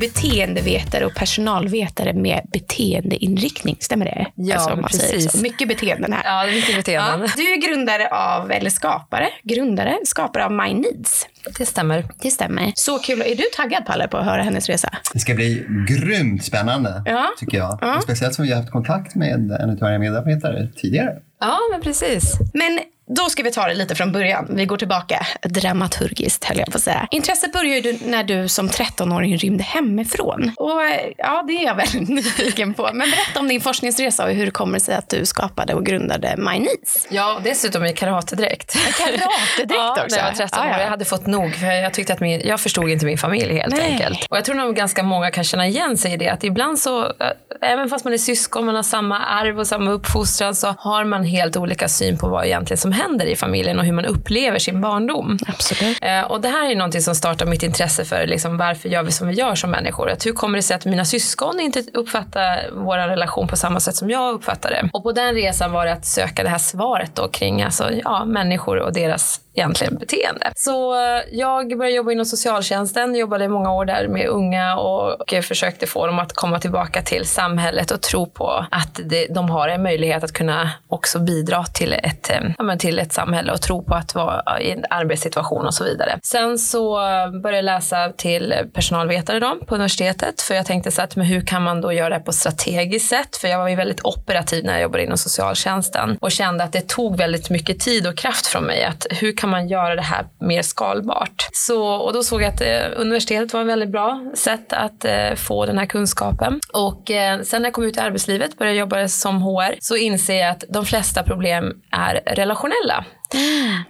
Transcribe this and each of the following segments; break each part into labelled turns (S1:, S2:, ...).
S1: beteendevetare och personalvetare med beteendeinriktning. Stämmer det?
S2: Ja,
S1: Alltså, man säger
S2: precis.
S1: så. Mycket beteenden här.
S2: Ja, det är mycket beteenden.
S1: Ja, du är grundare av, eller skapare, grundare, skapare av My Needs.
S2: Det stämmer.
S1: Det stämmer. Så kul. Är du taggad Palle på att höra hennes resa?
S3: Det ska bli grymt spännande,
S1: Ja.
S3: tycker jag.
S1: Ja.
S3: Speciellt som vi har haft kontakt med en av era medarbetare tidigare.
S2: Ja, men precis.
S1: Men då ska vi ta det lite från början. Vi går tillbaka dramaturgiskt höll jag på att säga. Intresset började ju när du som 13-åring rymde hemifrån. Och eh, ja, det är jag väldigt nyfiken på. Men berätta om din forskningsresa och hur det kommer sig att du skapade och grundade My Needs.
S2: Ja, dessutom i karatedräkt.
S1: Karatedräkt
S2: ja,
S1: också?
S2: När jag var 13 år.
S1: Ja, ja.
S2: Jag hade fått nog. För jag, tyckte att min, jag förstod inte min familj helt
S1: Nej.
S2: enkelt. Och jag tror nog ganska många kan känna igen sig i det. Att ibland så, äh, även fast man är syskon, man har samma arv och samma uppfostran så har man helt olika syn på vad egentligen som händer i familjen och hur man upplever sin barndom.
S1: Absolut.
S2: Eh, Och det här är någonting som startar mitt intresse för liksom, varför gör vi som vi gör som människor. Att hur kommer det sig att mina syskon inte uppfattar vår relation på samma sätt som jag uppfattar det? Och på den resan var det att söka det här svaret då kring alltså, ja, människor och deras egentligen beteende. Så eh, jag började jobba inom socialtjänsten, jobbade i många år där med unga och eh, försökte få dem att komma tillbaka till samhället och tro på att de har en möjlighet att kunna också bidra till ett, ja, men till till ett samhälle och tro på att vara i en arbetssituation och så vidare. Sen så började jag läsa till personalvetare då, på universitetet för jag tänkte så att men hur kan man då göra det på ett strategiskt sätt? För jag var ju väldigt operativ när jag jobbade inom socialtjänsten och kände att det tog väldigt mycket tid och kraft från mig. Att hur kan man göra det här mer skalbart? Så, och då såg jag att eh, universitetet var ett väldigt bra sätt att eh, få den här kunskapen. Och eh, sen när jag kom ut i arbetslivet, började jobba som HR, så inser jag att de flesta problem är relationella kriminella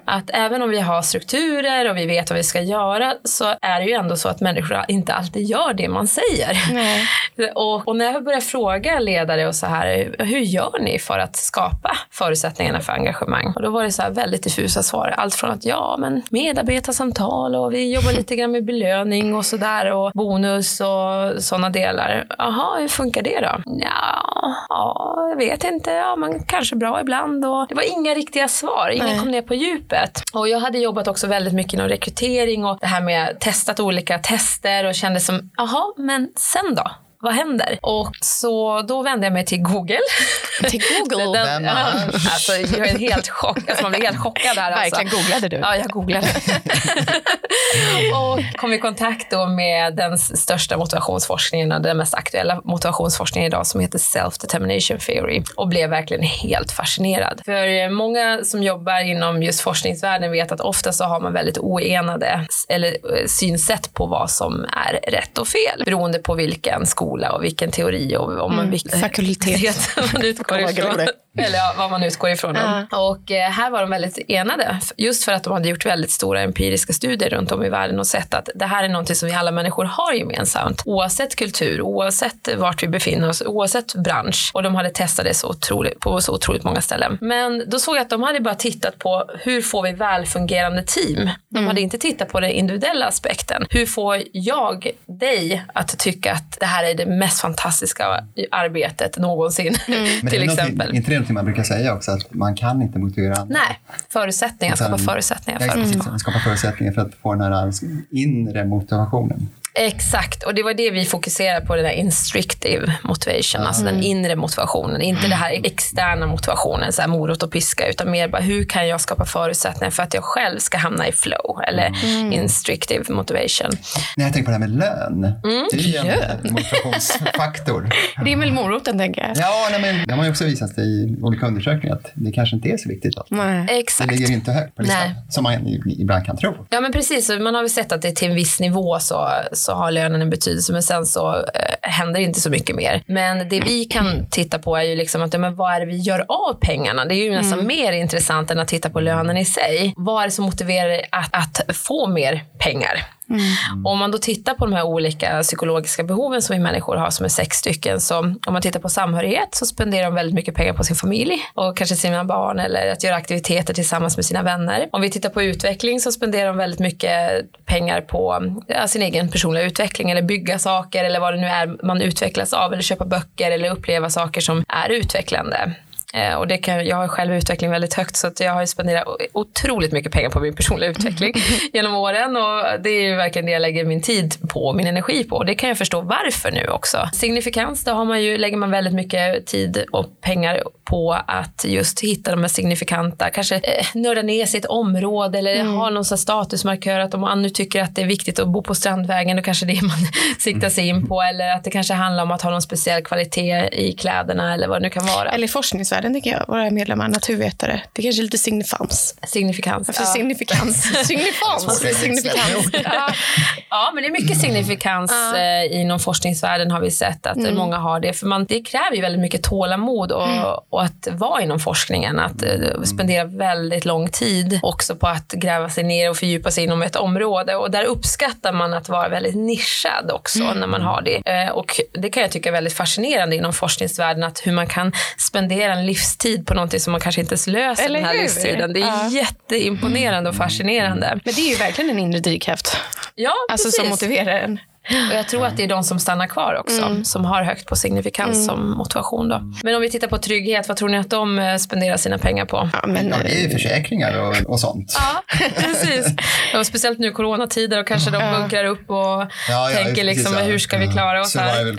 S2: att även om vi har strukturer och vi vet vad vi ska göra så är det ju ändå så att människor inte alltid gör det man säger. Och, och när jag börjar fråga ledare och så här, hur gör ni för att skapa förutsättningarna för engagemang? Och då var det så här väldigt diffusa svar. Allt från att ja, men medarbetarsamtal och vi jobbar lite grann med belöning och sådär och bonus och sådana delar. Jaha, hur funkar det då? Ja, ja, jag vet inte. Ja, men kanske bra ibland. Och det var inga riktiga svar.
S1: Nej
S2: kom ner på djupet. Och jag hade jobbat också väldigt mycket inom rekrytering och det här med testat olika tester och kände som, jaha, men sen då? Vad händer? Och så då vände jag mig till Google.
S1: Till Google.
S2: Den, ja, alltså, jag är helt chockad. Alltså, man blir helt chockad där. Alltså.
S1: Verkligen googlade du?
S2: Ja, jag googlade. och kom i kontakt då med den största motivationsforskningen och den mest aktuella motivationsforskningen idag som heter Self-Determination Theory och blev verkligen helt fascinerad. För många som jobbar inom just forskningsvärlden vet att ofta så har man väldigt oenade eller eh, synsätt på vad som är rätt och fel beroende på vilken skola och vilken teori och om man vilken
S1: fakultet.
S2: man utgår ifrån. Eller ja, vad man utgår ifrån. Och eh, här var de väldigt enade. Just för att de hade gjort väldigt stora empiriska studier runt om i världen och sett att det här är någonting som vi alla människor har gemensamt. Oavsett kultur, oavsett vart vi befinner oss, oavsett bransch. Och de hade testat det så otroligt, på så otroligt många ställen. Men då såg jag att de hade bara tittat på hur får vi välfungerande team. De hade inte tittat på den individuella aspekten. Hur får jag dig att tycka att det här är det mest fantastiska arbetet någonsin?
S3: Men
S2: till exempel.
S3: inte det någonting man brukar säga också, att man kan inte motivera andra?
S2: Nej, förutsättningar, skapa förutsättningar
S3: Ja,
S2: för.
S3: precis, skapa förutsättningar för att få den här inre motivationen.
S2: Exakt, och det var det vi fokuserade på, den där instructive motivation, alltså den inre motivationen. Inte det här externa motivationen, så här morot och piska, utan mer bara hur kan jag skapa förutsättningar för att jag själv ska hamna i flow, eller instructive motivation.
S3: När jag tänker på det här med lön,
S2: Mm.
S3: det är ju en motivationsfaktor.
S1: Det är väl moroten, tänker jag.
S3: Ja, nej, men det har man ju också visat i olika undersökningar att det kanske inte är så viktigt. Att
S1: Nej.
S3: det
S2: Exakt.
S3: ligger inte högt på listan,
S2: Nej.
S3: som man ibland kan tro.
S2: Ja men precis, man har väl sett att det till en viss nivå så, så har lönen en betydelse men sen så eh, händer inte så mycket mer. Men det vi kan titta på är ju liksom att ja, men vad är det vi gör av pengarna? Det är ju nästan mer intressant än att titta på lönen i sig. Vad är det som motiverar att, att få mer pengar? Mm. Om man då tittar på de här olika psykologiska behoven som vi människor har, som är sex stycken, så om man tittar på samhörighet så spenderar de väldigt mycket pengar på sin familj och kanske sina barn eller att göra aktiviteter tillsammans med sina vänner. Om vi tittar på utveckling så spenderar de väldigt mycket pengar på ja, sin egen personliga utveckling eller bygga saker eller vad det nu är man utvecklas av eller köpa böcker eller uppleva saker som är utvecklande. Eh, och det kan, jag har själv utveckling väldigt högt så att jag har spenderat otroligt mycket pengar på min personliga utveckling genom åren och det är ju verkligen det jag lägger min tid på och min energi på. Och det kan jag förstå varför nu också. Signifikans, då har man ju, lägger man väldigt mycket tid och pengar på att just hitta de här signifikanta, kanske eh, nörda ner sig i ett område eller ha någon statusmarkör att om man nu tycker att det är viktigt att bo på Strandvägen då kanske det är man siktar sig in på eller att det kanske handlar om att ha någon speciell kvalitet i kläderna eller vad det nu kan vara.
S1: Eller i forskningsvärlden, tycker jag. Våra medlemmar, naturvetare. Det är kanske är lite signifikans.
S2: Signifikans.
S1: För signifikans. signifikans. För signifikans. Ja.
S2: Ja, men det är mycket signifikans eh, inom forskningsvärlden har vi sett att
S1: Mm.
S2: många har det. För man, det kräver ju väldigt mycket tålamod och,
S1: Mm.
S2: och att vara inom forskningen. Att eh, spendera väldigt lång tid också på att gräva sig ner och fördjupa sig inom ett område. Och där uppskattar man att vara väldigt nischad också
S1: Mm.
S2: när man har det. Eh, och det kan jag tycka är väldigt fascinerande inom forskningsvärlden att hur man kan spendera en livstid på någonting som man kanske inte ens löser
S1: Eller
S2: den här
S1: hur?
S2: livstiden. Det är
S1: Ja.
S2: jätteimponerande och fascinerande.
S1: Men det är ju verkligen en inre drivkraft.
S2: Ja,
S1: Alltså som
S2: precis.
S1: motiverar en.
S2: Och jag tror att det är de som stannar kvar också,
S1: Mm.
S2: som har högt på signifikans som motivation. Då. Men om vi tittar på trygghet, vad tror ni att de eh, spenderar sina pengar på?
S1: Ja, men,
S3: Ja, det är ju försäkringar och, och sånt.
S2: Ja, precis. Och speciellt nu i coronatider och kanske de bunkrar upp och
S3: Ja, ja,
S2: tänker
S3: precis,
S2: liksom
S3: ja.
S2: hur ska vi klara oss här?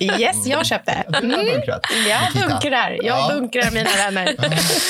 S1: Yes, jag köpte.
S3: Bunkrat.
S1: Jag bunkrar. Jag
S3: Ja.
S1: bunkrar mina vänner.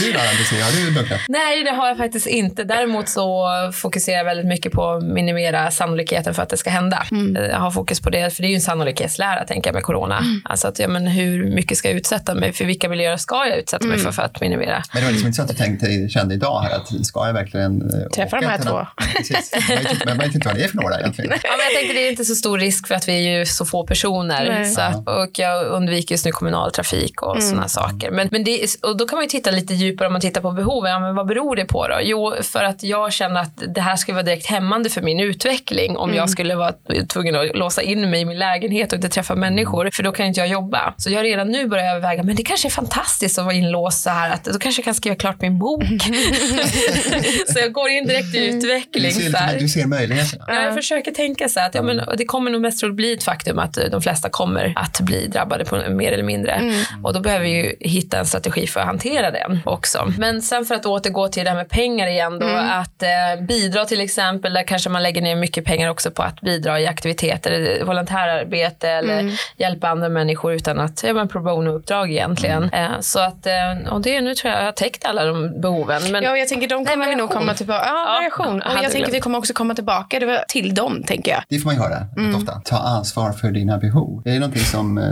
S3: Du då, har du bunkrat?
S2: Nej, det har jag faktiskt inte. Däremot så fokuserar jag väldigt mycket på att minimera sannolikheten för att det ska hända.
S1: Mm.
S2: Jag har fokus på det, för det är ju en sannolikhetslära tänker jag med corona.
S1: Mm.
S2: Alltså att, ja, men hur mycket ska jag utsätta mig för? Vilka miljöer ska jag utsätta mig
S1: Mm.
S2: för för att minimera?
S3: Men det var liksom inte så att du tänkte, kände idag här att ska jag verkligen eh,
S1: Träffa
S3: åka
S1: de här
S3: till
S1: två?
S3: Precis. Man vet inte- Men man vet inte vad det är för några egentligen.
S2: Ja, men jag tänkte det är inte så stor risk för att vi är ju så få personer.
S1: Nej.
S2: Så, att- och jag undviker just nu kommunaltrafik och sådana saker. Men, men det, och då kan man ju titta lite djupare om man tittar på behoven. Ja, men vad beror det på då? Jo, för att jag känner att det här skulle vara direkt hämmande för min utveckling om jag skulle vara tvungen att låsa in mig i min lägenhet och inte träffa människor. För då kan inte jag jobba. Så jag har redan nu börjat överväga, men det kanske är fantastiskt att vara inlåst så här. Att, då kanske jag kan skriva klart min bok. så jag går in direkt i
S3: Du
S2: utveckling.
S3: ser,
S2: här.
S3: lite- du ser möjligheterna.
S2: Ja, jag försöker tänka så här att ja, men, det kommer nog mest troligt bli ett faktum att eh, de flesta kommer att bli drabbade på mer eller mindre. Och då behöver vi ju hitta en strategi för att hantera det också. Men sen för att återgå till det här med pengar igen då, att eh, bidra till exempel, där kanske man lägger ner mycket pengar också på att bidra i aktiviteter, volontärarbete eller hjälpa andra människor utan att, ja men pro bono-uppdrag egentligen. Eh, så att, eh, och det, nu tror jag jag har täckt alla de behoven. Men
S1: Ja, och jag tänker de kommer vi nog komma tillbaka. Ja,
S2: Ja,
S1: variation.
S2: jag
S1: Och jag tänker
S2: glömt.
S1: vi kommer också komma tillbaka det var till dem, tänker jag.
S3: Det får man ju höra rätt ofta. Ta ansvar för dina behov. Är det någonting som eh,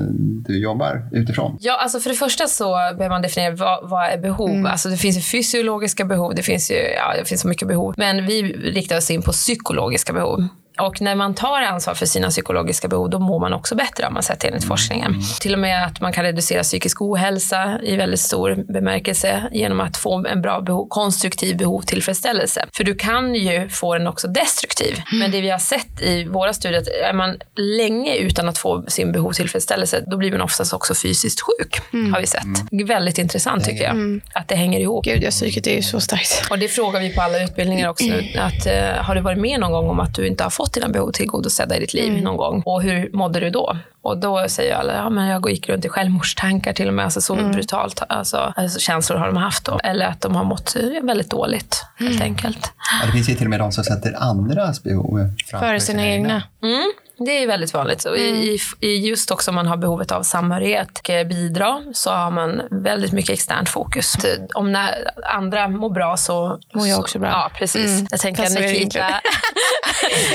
S3: du jobbar utifrån?
S2: Ja, alltså för det första så behöver man definiera vad, vad är behov. Alltså det finns ju fysiologiska behov, det finns ju ja, det finns så mycket behov. Men vi riktar oss in på psykologiska behov. Och när man tar ansvar för sina psykologiska behov, då mår man också bättre har man sett enligt forskningen. Till och med att man kan reducera psykisk ohälsa i väldigt stor bemärkelse genom att få en bra behov, konstruktiv behovtillfredsställelse. För du kan ju få den också destruktiv. Men det vi har sett i våra studier, att är man länge utan att få sin behovstillfredsställelse, då blir man oftast också fysiskt sjuk. Har vi sett. Väldigt intressant tycker jag. Att det hänger ihop.
S1: Gud, ja, psyket är ju så starkt.
S2: Och det frågar vi på alla utbildningar också. Att, eh, har du varit med någon gång om att du inte har fått dina behov tillgodosedda i ditt liv någon gång? Och hur mådde du då? Och då säger alla, ja men jag gick runt i självmordstankar till och med. Alltså så brutalt alltså, alltså, känslor har de haft då. Eller att de har mått eh, väldigt dåligt helt enkelt.
S3: Ja, det finns ju till och med de som sätter andras behov framför
S1: Före sina egna.
S2: Mm, det är väldigt vanligt. Och
S1: Mm.
S2: i, i just också om man har behovet av samhörighet och eh, bidra så har man väldigt mycket externt fokus. Om när andra mår bra så...
S1: Mår jag
S2: så-
S1: också bra.
S2: Ja, precis. Jag tänker
S1: Fast så
S2: Nikita...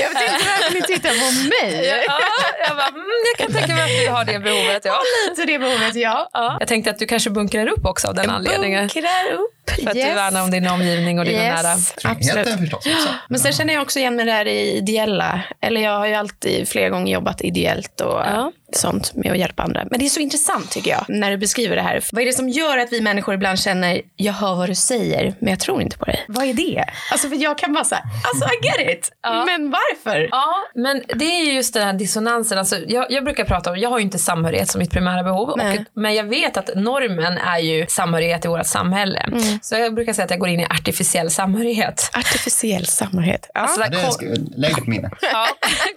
S1: Jag vet inte varför ni tittar på mig.
S2: Ja, jag, bara, mm, jag kan tänka mig att du har det behovet. Ja.
S1: Lite det behovet, ja.
S2: Ja. Jag tänkte att du kanske bunkrar upp också av den anledningen.
S1: Bunkrar upp.
S2: För att du värnar om din omgivning och dina nära.
S1: Yes, absolut.
S3: Tryggheten förstås också.
S1: Men sen känner jag också igen mig där i ideella. Eller jag har ju alltid flera gånger jobbat ideellt och
S2: Ja
S1: sånt med att hjälpa andra. Men det är så intressant tycker jag när du beskriver det här. Vad är det som gör att vi människor ibland känner, jag hör vad du säger, men jag tror inte på dig? Vad är det? Alltså för jag kan bara säga, alltså I get it. Men varför?
S2: Ja, men det är ju just den här dissonansen. Alltså, jag, jag brukar prata om, jag har ju inte samhörighet som mitt primära behov. Och, men jag vet att normen är ju samhörighet i vårt samhälle. Så jag brukar säga att jag går in i artificiell samhörighet.
S1: Artificiell samhörighet. Ja.
S2: Alltså,
S3: Ja,
S2: där
S3: det ska, lägg på minnet.
S2: Ja,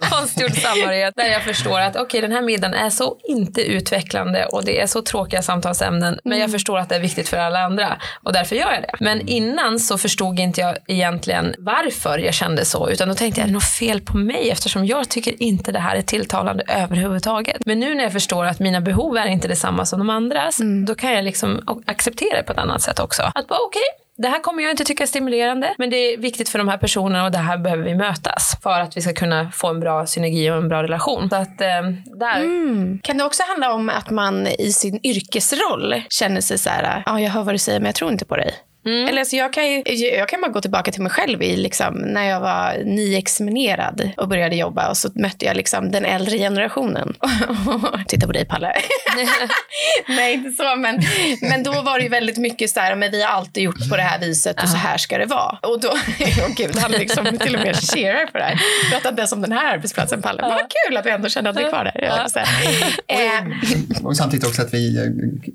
S2: konstgjord samhörighet där jag förstår att okej den här middagen podcasten är så inte utvecklande och det är så tråkiga samtalsämnen. Men jag förstår att det är viktigt för alla andra och därför gör jag det. Men innan så förstod inte jag egentligen varför jag kände så utan då tänkte jag, är det något fel på mig eftersom jag tycker inte det här är tilltalande överhuvudtaget. Men nu när jag förstår att mina behov är inte detsamma som de andras, då kan jag liksom acceptera det på ett annat sätt också. Att bara okej, det här kommer jag inte tycka är stimulerande, men det är viktigt för de här personerna och det här behöver vi mötas för att vi ska kunna få en bra synergi och en bra relation. Så att eh, där. Mm.
S1: Kan det också handla om att man i sin yrkesroll känner sig så här, ja jag hör vad du säger men jag tror inte på dig. Eller alltså jag, kan ju, jag kan bara gå tillbaka till mig själv i liksom, när jag var nyexaminerad och började jobba och så mötte jag liksom den äldre generationen. Titta på dig Palle. Nej inte så men, men då var det ju väldigt mycket så här, men vi har alltid gjort på det här viset och så här ska det vara. Och då, åh gud, han liksom till och med cheerar på det här. Pratar inte ens om den här arbetsplatsen Palle. Men vad kul att vi ändå kände att vi är kvar där. Ja. Så. Eh,
S3: Och samtidigt också att vi eh,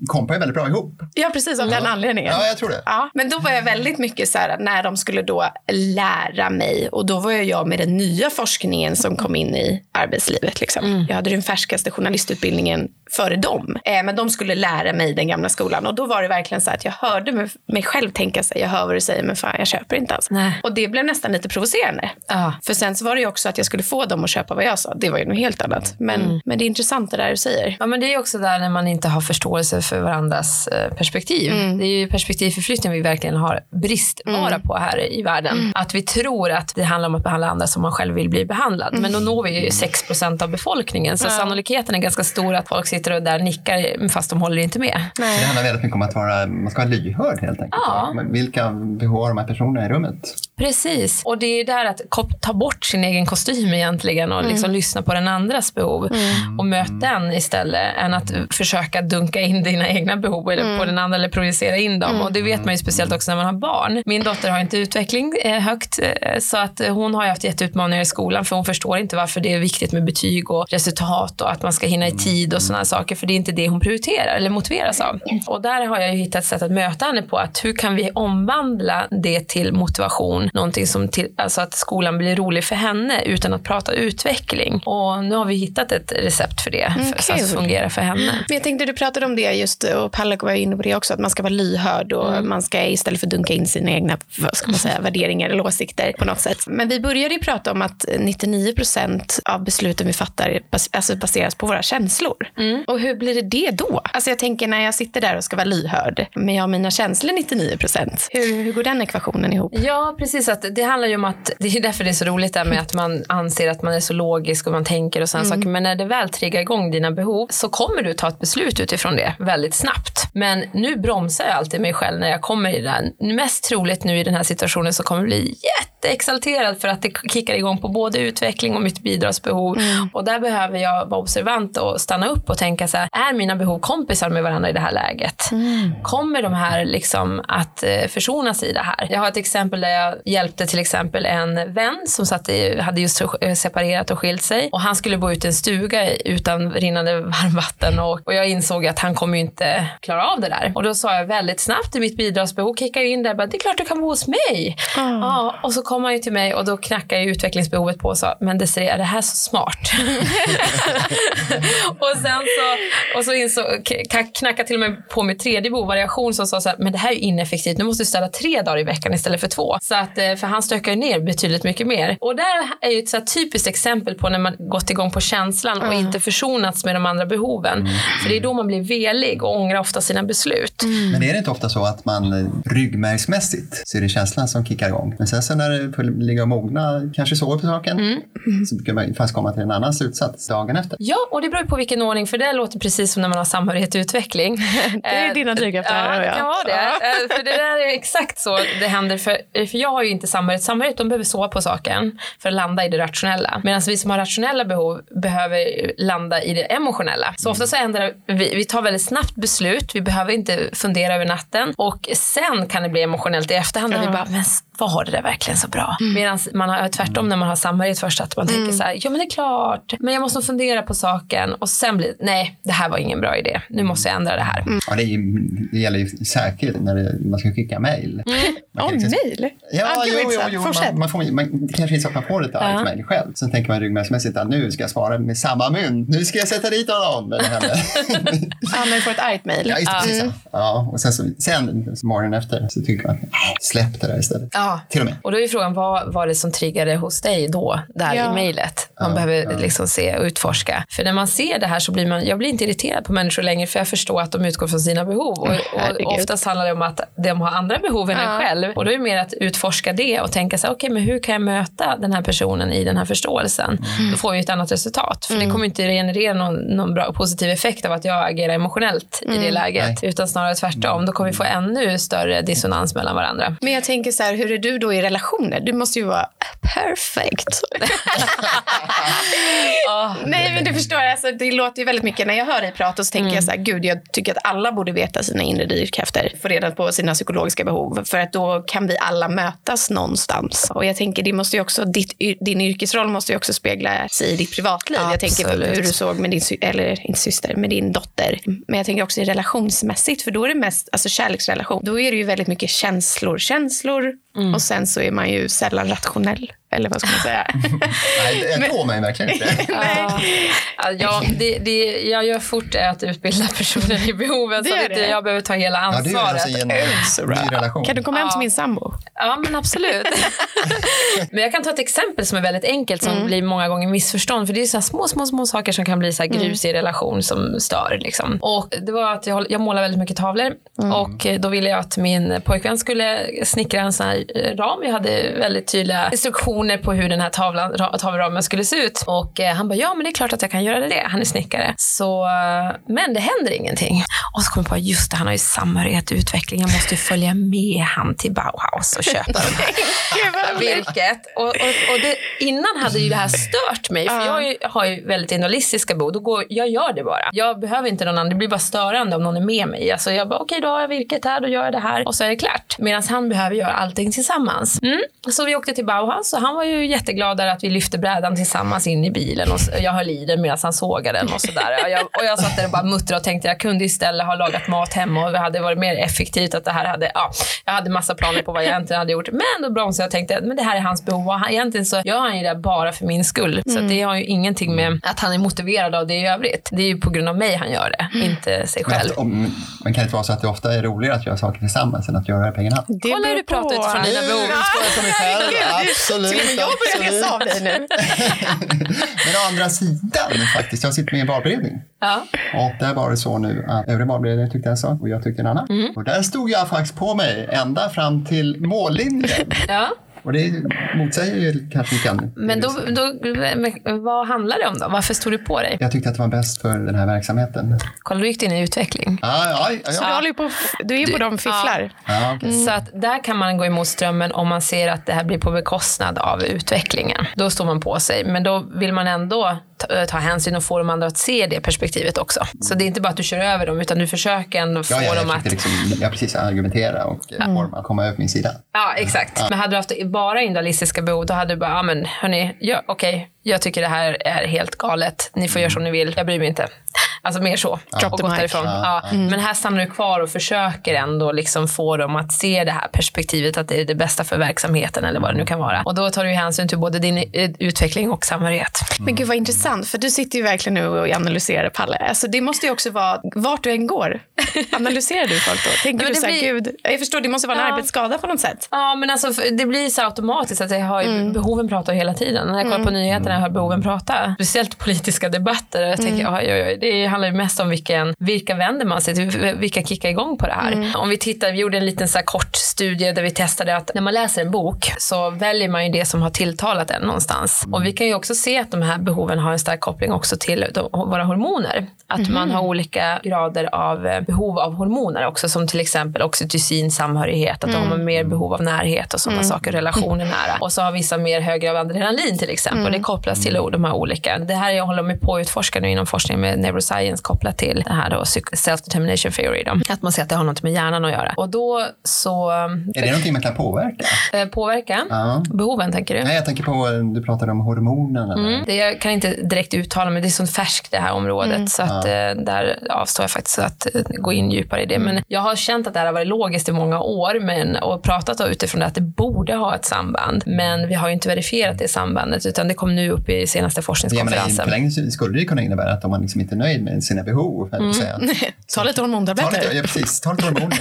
S3: kompar ju väldigt bra ihop.
S1: ja precis, av den anledningen.
S3: Ja, jag tror det.
S1: Ja, men då var jag väldigt mycket så här när de skulle då lära mig och då var jag, med den nya forskningen som kom in i arbetslivet. Liksom. Jag hade den färskaste journalistutbildningen före dem. Eh, men de skulle lära mig den gamla skolan och då var det verkligen så här att jag hörde mig, själv tänka sig, jag hör vad du säger men fan jag köper inte alls.
S2: Nej.
S1: Och det blev nästan lite provocerande.
S2: Ja.
S1: För sen så var det ju också att jag skulle få dem att köpa vad jag sa. Det var ju något helt annat. Men, men det är intressant det där du säger.
S2: Ja, men det är också där när man inte har förståelse för varandras eh, perspektiv. Det är ju perspektivförflyttning vi verkligen har bristvara på här i världen. Att vi tror att det handlar om att behandla andra som man själv vill bli behandlad. Men då når vi ju 6% av befolkningen. Så sannolikheten är ganska stor att folk sitter och där nickar fast de håller inte med.
S3: Det handlar väldigt mycket om att vara, man ska vara lyhörd helt enkelt.
S2: Ja.
S3: Vilka behov har de här personerna i rummet?
S2: Precis. Och det är där att ta bort sin egen kostym egentligen och liksom lyssna på den andras behov och möta den istället än att försöka dunka in dina egna behov eller på den andra eller projicera in dem. Och det vet man ju speciellt också när man har barn. Min dotter har inte utveckling eh, högt eh, så att eh, hon har ju haft jätteutmaningar i skolan för hon förstår inte varför det är viktigt med betyg och resultat och att man ska hinna i tid och sådana saker för det är inte det hon prioriterar eller motiveras av. Och där har jag ju hittat ett sätt att möta henne på att hur kan vi omvandla det till motivation, någonting som till, alltså att skolan blir rolig för henne utan att prata utveckling. Och nu har vi hittat ett recept för det för, så att fungerar för henne.
S1: Men jag tänkte du pratade om det just och Palle var inne på det också att man ska vara lyhörd och man ska istället för dunka in sina egna vad ska man säga, värderingar eller åsikter på något sätt. Men vi började ju prata om att 99 procent av besluten vi fattar bas, alltså baseras på våra känslor. Och hur blir det det då? Alltså jag tänker när jag sitter där och ska vara lyhörd men jag har mina känslor 99 procent. Hur, hur går den ekvationen ihop?
S2: Ja, precis. Att det handlar ju om att, det är därför det är så roligt där med att man anser att man är så logisk och man tänker och sådana saker. Men när det väl triggar igång dina behov så kommer du ta ett beslut utifrån det väldigt snabbt. Men nu bromsar jag alltid mig själv när jag kommer i det där. Mest troligt nu i den här situationen så kommer det bli jätteexalterad för att det kickar igång på både utveckling och mitt bidragsbehov. Och där behöver jag vara observant och stanna upp och tänka så här, är mina behov kompisar med varandra i det här läget? Kommer de här liksom att eh, försonas i det här? Jag har ett exempel där jag hjälpte till exempel en vän som satt i, hade just eh, separerat och skilt sig och han skulle bo ut i en stuga utan rinnande varmvatten och, och jag insåg att han kommer ju inte klara av det där. Och då sa jag väldigt snabbt i mitt bidragsbehov, kickar in där, bara, det är klart du kan bo hos mig. Ja, och så kom han ju till mig och då knackade ju utvecklingsbehovet på och sa, men Desiree, är det här så smart? och sen så, och så insåg, knackade till och med på med tredje behovvariation som sa så här, men det här är ju ineffektivt, nu måste du ställa tre dagar i veckan istället för två. Så att, eh, för han stökar ju ner betydligt mycket mer. Och där är ju ett så här typiskt exempel på när man gått igång på känslan och inte försonats med de andra behoven. För det är då man blir velig och ångrar ofta sina beslut.
S3: Men är det inte ofta så att man eh, ryggmärgsmässigt så är det känslan som kickar igång. Men sen så när det får ligga och mogna, kanske sover på saken, så brukar man fast komma till en annan slutsats dagen efter.
S2: Ja, och det beror på vilken ordning, för det låter precis som när man har samhörighet och utveckling.
S1: Det är dina drivkrafter,
S2: Ja,
S1: hör
S2: det kan det. Eh, För det där är exakt så det händer. För, för jag har ju inte samhörighet. Samhörighet, de behöver sova på saken för att landa i det rationella. Medan vi som har rationella behov behöver landa i det emotionella. Så ofta så ändrar vi, vi tar väldigt snabbt beslut. Vi behöver inte fundera över natten. Och sen kan det bli emotionellt i efterhand. Där vi bara, men var det där verkligen så bra. Medan man har tvärtom när man har samhörighet först att man tänker så här, ja men det är klart, men jag måste fundera på saken och sen blir nej, det här var ingen bra idé. Nu måste jag ändra det här.
S3: Ja, det, är, det gäller ju särskilt när det, man ska skicka mejl. Man
S1: Åh,
S3: liksom-
S1: mejl?
S3: Ja,
S1: Ah,
S3: jo, jo, man, man får, man, det kanske är så att man får ett argt mejl själv. Sen tänker man ryggmärgsmässigt att nu ska jag svara med samma mynt. Nu ska jag sätta dit honom. Eller henne.
S1: Ja, du får ett argt mejl.
S3: ja, just det.
S1: Mm.
S3: Ja. Ja, och sen, så, sen så morgonen efter så tycker man, "Nej, släpp det där istället.
S2: Ja.
S3: Till och med.
S2: Och då är frågan, vad var det som triggade hos dig då, där
S1: Ja.
S2: i mejlet? Man
S3: Ja,
S2: behöver
S3: ja.
S2: liksom se och utforska. För när man ser det här så blir man, jag blir inte irriterad på människor längre för jag förstår att de utgår från sina behov. Och, och oftast handlar det om att de har andra behov än en
S1: Ja.
S2: själv. Och då är det mer att utforska det och tänka så här, okej men hur kan jag möta den här personen i den här förståelsen? Då får vi ett annat resultat. För det kommer inte generera någon, någon bra positiv effekt av att jag agerar emotionellt i det läget. Utan snarare tvärtom. Då kommer vi få ännu större dissonans mellan varandra.
S1: Men jag tänker så här, hur är du då i relationer? Du måste ju vara perfect. Nej, men du förstår, alltså, det låter ju väldigt mycket. När jag hör dig prata så tänker jag så här, gud, jag tycker att alla borde veta sina inre drivkrafter. Få reda på sina psykologiska behov. För att då kan vi alla mötas någonstans. Och jag tänker, det måste ju också, ditt, din yrkesroll måste ju också spegla sig i ditt privatliv. Jag tänker
S2: Absolut.
S1: hur du såg med din, eller inte syster, med din dotter. Men jag tänker också relationsmässigt, för då är det mest, alltså kärleksrelation, då är det ju väldigt mycket känslor, känslor Mm. och sen så är man ju sällan rationell. Eller vad ska man säga?
S3: Nej, jag tror mig verkligen inte.
S2: Ja, ja, det, det jag gör fort är att utbilda personer i behoven
S1: Det
S2: så att
S1: det.
S2: jag behöver ta hela
S3: Ja, du är
S2: ansvaret.
S3: alltså en ny relation.
S1: Kan du komma hem till
S2: Ja.
S1: min sambo?
S2: Ja, men absolut. men jag kan ta ett exempel som är väldigt enkelt som
S1: Mm.
S2: blir många gånger missförstånd. För det är så här små, små, små saker som kan bli så här
S1: Mm.
S2: grus i relation som stör. Liksom. Och det var att jag, jag målar väldigt mycket tavlor
S1: Mm.
S2: och eh, då ville jag att min pojkvän skulle snickra en sån här eh, ram. Vi hade väldigt tydliga instruktioner på hur den här tavlan, ra- tavelramen skulle se ut. Och eh, han bara, ja men det är klart att jag kan göra det. Han är snickare. Så, eh, men det händer ingenting. Och så kom jag på, just det, han har ju samhörighet och utveckling. Jag måste ju följa med han till Bauhaus och köpa de här virket. Och, och, och det, innan hade ju det här stört mig. För jag har ju väldigt individualistiska behov. Då går, jag gör det bara. Jag behöver inte någon annan. Det blir bara störande om någon är med mig. Alltså jag bara, okej då har jag virket här, då gör jag det här. Och så är det klart. Medan han behöver göra allting tillsammans. Mm. Så vi åkte till Bauhaus och han var ju jätteglad där att vi lyfte brädan tillsammans in i bilen. Och så- jag höll i den medan han sågade den och sådär. Och jag, och jag satt där och bara muttrade och tänkte jag kunde istället ha lagat mat hemma och det hade varit mer effektivt att det här hade, ja, jag hade massa planer på vad jag egentligen hade gjort. Men då bromsade jag och tänkte men det här är hans behov och han, egentligen så gör han ju det bara för min skull. Så att det har ju ingenting med att han är motiverad av det i övrigt. Det är ju på grund av mig han gör det, inte sig
S3: Men
S2: själv.
S3: att- om- Man kan inte vara så att det ofta är roligare att göra saker tillsammans än att göra det på egen hand.
S1: Det
S2: Kolla hur du pratar utifrån dina behov.
S3: Absolut.
S1: Med jag börjar läsa av dig nu.
S3: Men å andra sidan faktiskt, jag sitter med i en valberedning.
S2: Ja.
S3: Och där var det så nu att övriga valberedningen tyckte en sak och jag tyckte en annan.
S2: Mm.
S3: Och där stod jag faktiskt på mig ända fram till mållinjen.
S2: Ja.
S3: Och det motsäger ju kanske mycket annat.
S2: Men då, då, men vad handlar det om då? Varför stod du på dig?
S3: Jag tyckte att det var bäst för den här verksamheten.
S2: Kolla, du gick in i utveckling.
S3: Ja, ja, ja,
S1: Så du, håller på, du är på de fifflar.
S3: ja okej.
S2: Så att där kan man gå emot strömmen om man ser att det här blir på bekostnad av utvecklingen. Då står man på sig. Men då vill man ändå ta, ta hänsyn och få de andra att se det perspektivet också. Så det är inte bara att du kör över dem utan du försöker ändå få
S3: Ja, ja,
S2: dem att...
S3: liksom, jag precis argumentera och mm. få dem att komma över min sida.
S2: Ja, exakt. Men hade du haft bara individualistiska behov, då hade du bara, ja men hörni, ja, okej, jag tycker det här är helt galet. Ni får göra som ni vill, jag bryr mig inte. Alltså mer så.
S1: Drop
S2: och gått därifrån.
S3: Ja,
S2: Ja, Men här stannar du kvar och försöker ändå liksom få dem att se det här perspektivet, att det är det bästa för verksamheten eller vad det nu kan vara. Och då tar du hänsyn till både din eh, utveckling och samhörighet.
S1: Men gud vad intressant, för du sitter ju verkligen nu och analyserar Palle. Alltså, det måste ju också vara, vart du än går, analyserar du folk då? Tänker du så här,
S2: blir-
S1: gud, jag förstår, det måste vara en
S2: Ja.
S1: arbetsskada på något sätt.
S2: Ja, men alltså det blir så automatiskt att jag har ju, behoven pratar hela tiden. När jag kollar på nyheterna jag hör behoven prata. Speciellt politiska debatter. Jag tänker, oj, oj, oj, det handlar ju mest om vilken, vilka vänder man sig till, vilka kickar igång på det här. Om vi tittar, vi gjorde en liten så kort studie där vi testade att när man läser en bok så väljer man ju det som har tilltalat en någonstans. Och vi kan ju också se att de här behoven har en stark koppling också till de, våra hormoner. Att man har olika grader av eh, behov av hormoner också som till exempel oxytocin, samhörighet, att de har mer behov av närhet och sådana saker, relationer nära. Och så har vissa mer högre av adrenalin till exempel. Och det kopplas till de här olika. Det här jag håller mig på att utforska nu inom forskning med neuroscience science kopplat till det här då, self-determination theory. Då. Att man ser att det har något med hjärnan att göra. Och då så...
S3: Är det någonting man kan påverka?
S2: Eh, påverka? Ja. Behoven tänker du?
S3: Nej, jag tänker på, du pratade om hormonen.
S2: Mm. Det, jag kan inte direkt uttala mig, det är så färskt det här området mm. så att ja. Eh, där avstår jag faktiskt att eh, gå in djupare i det. Mm. Men jag har känt att det här har varit logiskt i många år men, och pratat utifrån det att det borde ha ett samband. Men vi har ju inte verifierat det sambandet utan det kom nu upp i senaste forskningskonferensen.
S3: Ja, men skulle det kunna innebära att om man liksom inte är nöjd med sina behov, mm. säga,
S1: ta lite hormontabletter.
S3: Ja, precis. Ta lite hormoner.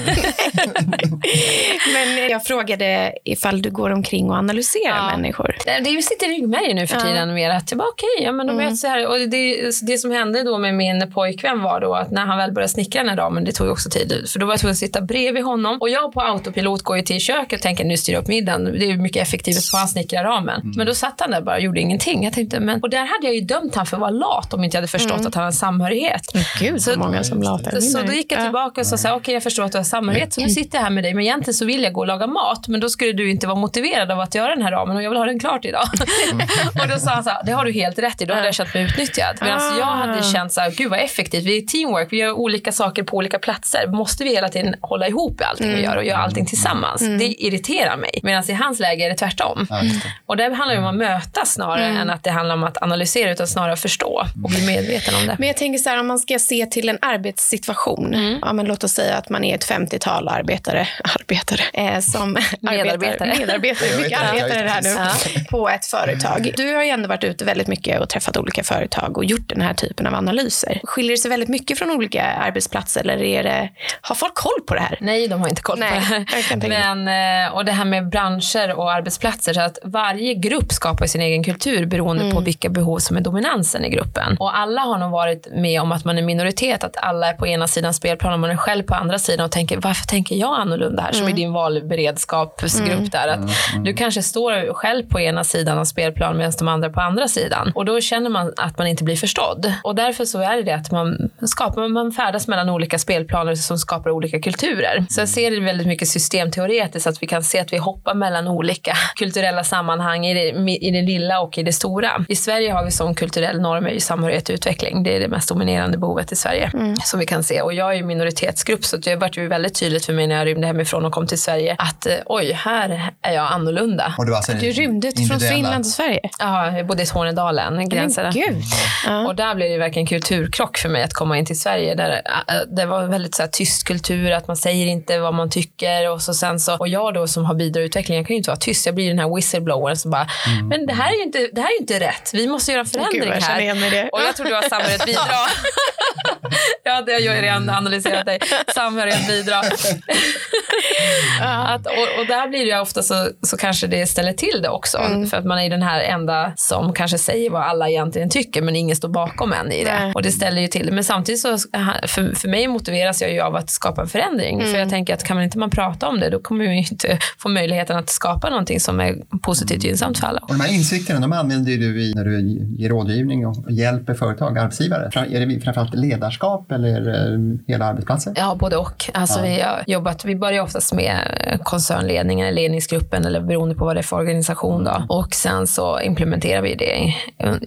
S1: men jag frågade ifall du går omkring och analyserar ja. människor.
S2: Det sitter i ryggmärgen nu för tiden ja. mer att jag bara okej, okay, ja, men de mm. så här. Och det, det som hände då med min pojkvän var då att när han väl började snickra den här dagen, det tog också tid, för då var jag tvungen att sitta bredvid honom och jag på autopilot går ju till köket och tänker nu styr jag upp middagen. Det är mycket effektivt på han snickrar ramen. Mm. Men då satt han där bara och gjorde ingenting. Jag tänkte, men, och där hade jag ju dömt han för att vara lat om inte jag hade förstått mm. att han har samhörighet.
S1: Gud, så många som latar.
S2: Så då gick jag tillbaka och sa okej okay, jag förstår att du har samhörighet så nu sitter jag här med dig men egentligen så vill jag gå och laga mat men då skulle du inte vara motiverad av att göra den här ramen och jag vill ha den klart idag. och då sa han så här, det har du helt rätt i, då hade jag känt mig utnyttjad. Medan ah. jag hade känt så här, gud vad effektivt, vi är teamwork, vi gör olika saker på olika platser. Måste vi hela tiden hålla ihop i allting mm. vi gör och göra allting tillsammans? Mm. Det irriterar mig. Medan i hans läge är det tvärtom. Mm. Och det handlar ju om att mötas snarare mm. än att det handlar om att analysera utan snarare förstå och bli medveten om det.
S1: Men jag tänker så här, om man ska se till en arbetssituation. Mm. Ja, men låt oss säga att man är ett 50-tal arbetare, arbetare eh, som
S2: medarbetare.
S1: Arbetar, medarbetare, mycket arbetare här nu, ja. på ett företag. Du har ju ändå varit ute väldigt mycket och träffat olika företag och gjort den här typen av analyser. Skiljer det sig väldigt mycket från olika arbetsplatser eller är det, har folk koll på det här?
S2: Nej, de har inte koll Nej, på det här. Men, eh, och det här med branscher och arbetsplatser, så att varje grupp skapar sin egen kultur beroende mm. på vilka behov som är dominansen i gruppen. Och alla har nog varit med om att man är minoritet, att alla är på ena sidan spelplanen och man är själv på andra sidan och tänker varför tänker jag annorlunda här? Mm. Som i din valberedskapsgrupp mm. där. Att mm. Du kanske står själv på ena sidan av spelplanen medan de andra på andra sidan. Och då känner man att man inte blir förstådd. Och därför så är det det att man skapar, man färdas mellan olika spelplaner som skapar olika kulturer. Så jag ser det väldigt mycket systemteoretiskt, att vi kan se att vi hoppar mellan olika kulturella sammanhang i det, i det lilla och i det stora. I Sverige har vi som kulturell norm i samhörighet och utveckling. Det är det mest dominerande behovet i Sverige mm. som vi kan se. Och jag är ju minoritetsgrupp så det vart ju väldigt tydligt för mig när jag rymde hemifrån och kom till Sverige att eh, oj, här är jag annorlunda.
S1: Och du, alltså du rymde från Finland till Sverige?
S2: Ja, jag bodde i Tornedalen, gränserna.
S1: Gud.
S2: Ja. Och där blev det verkligen kulturkrock för mig att komma in till Sverige. Där, äh, det var väldigt så här, tyst kultur, att man säger inte vad man tycker. Och, så sen så, och jag då som har bidragutveckling, jag kan ju inte vara tyst. Jag blir den här whistleblowern som bara, mm. men det här är ju inte, det här är inte rätt. Vi måste göra en förändring Gud, jag här.
S1: Det.
S2: Och jag tror du har samhörighet bidra. ja, det har jag ju redan analyserat dig. Samhörighet bidra. att, och, och, där blir det ju ofta så, så kanske det ställer till det också. Mm. För att man är den här enda som kanske säger vad alla egentligen tycker men ingen står bakom en i det. Nej. Och det ställer ju till det. Men samtidigt så för, för mig motiveras jag ju av att skapa en förändring. Mm. För jag tänker att kan man inte man prata om det då kommer vi inte få möjligheten att skapa någonting som är positivt gynnsamt för alla.
S3: Och de här insikterna de använder du i, när du ger rådgivning och hjälper företag, arbetsgivare. Är det framförallt ledarskap eller hela arbetsplatser?
S2: Ja, både och. Alltså ja. vi har jobbat, vi börjar oftast med koncernledningen, ledningsgruppen eller beroende på vad det är för organisation. Då. Och sen så implementerar vi det i,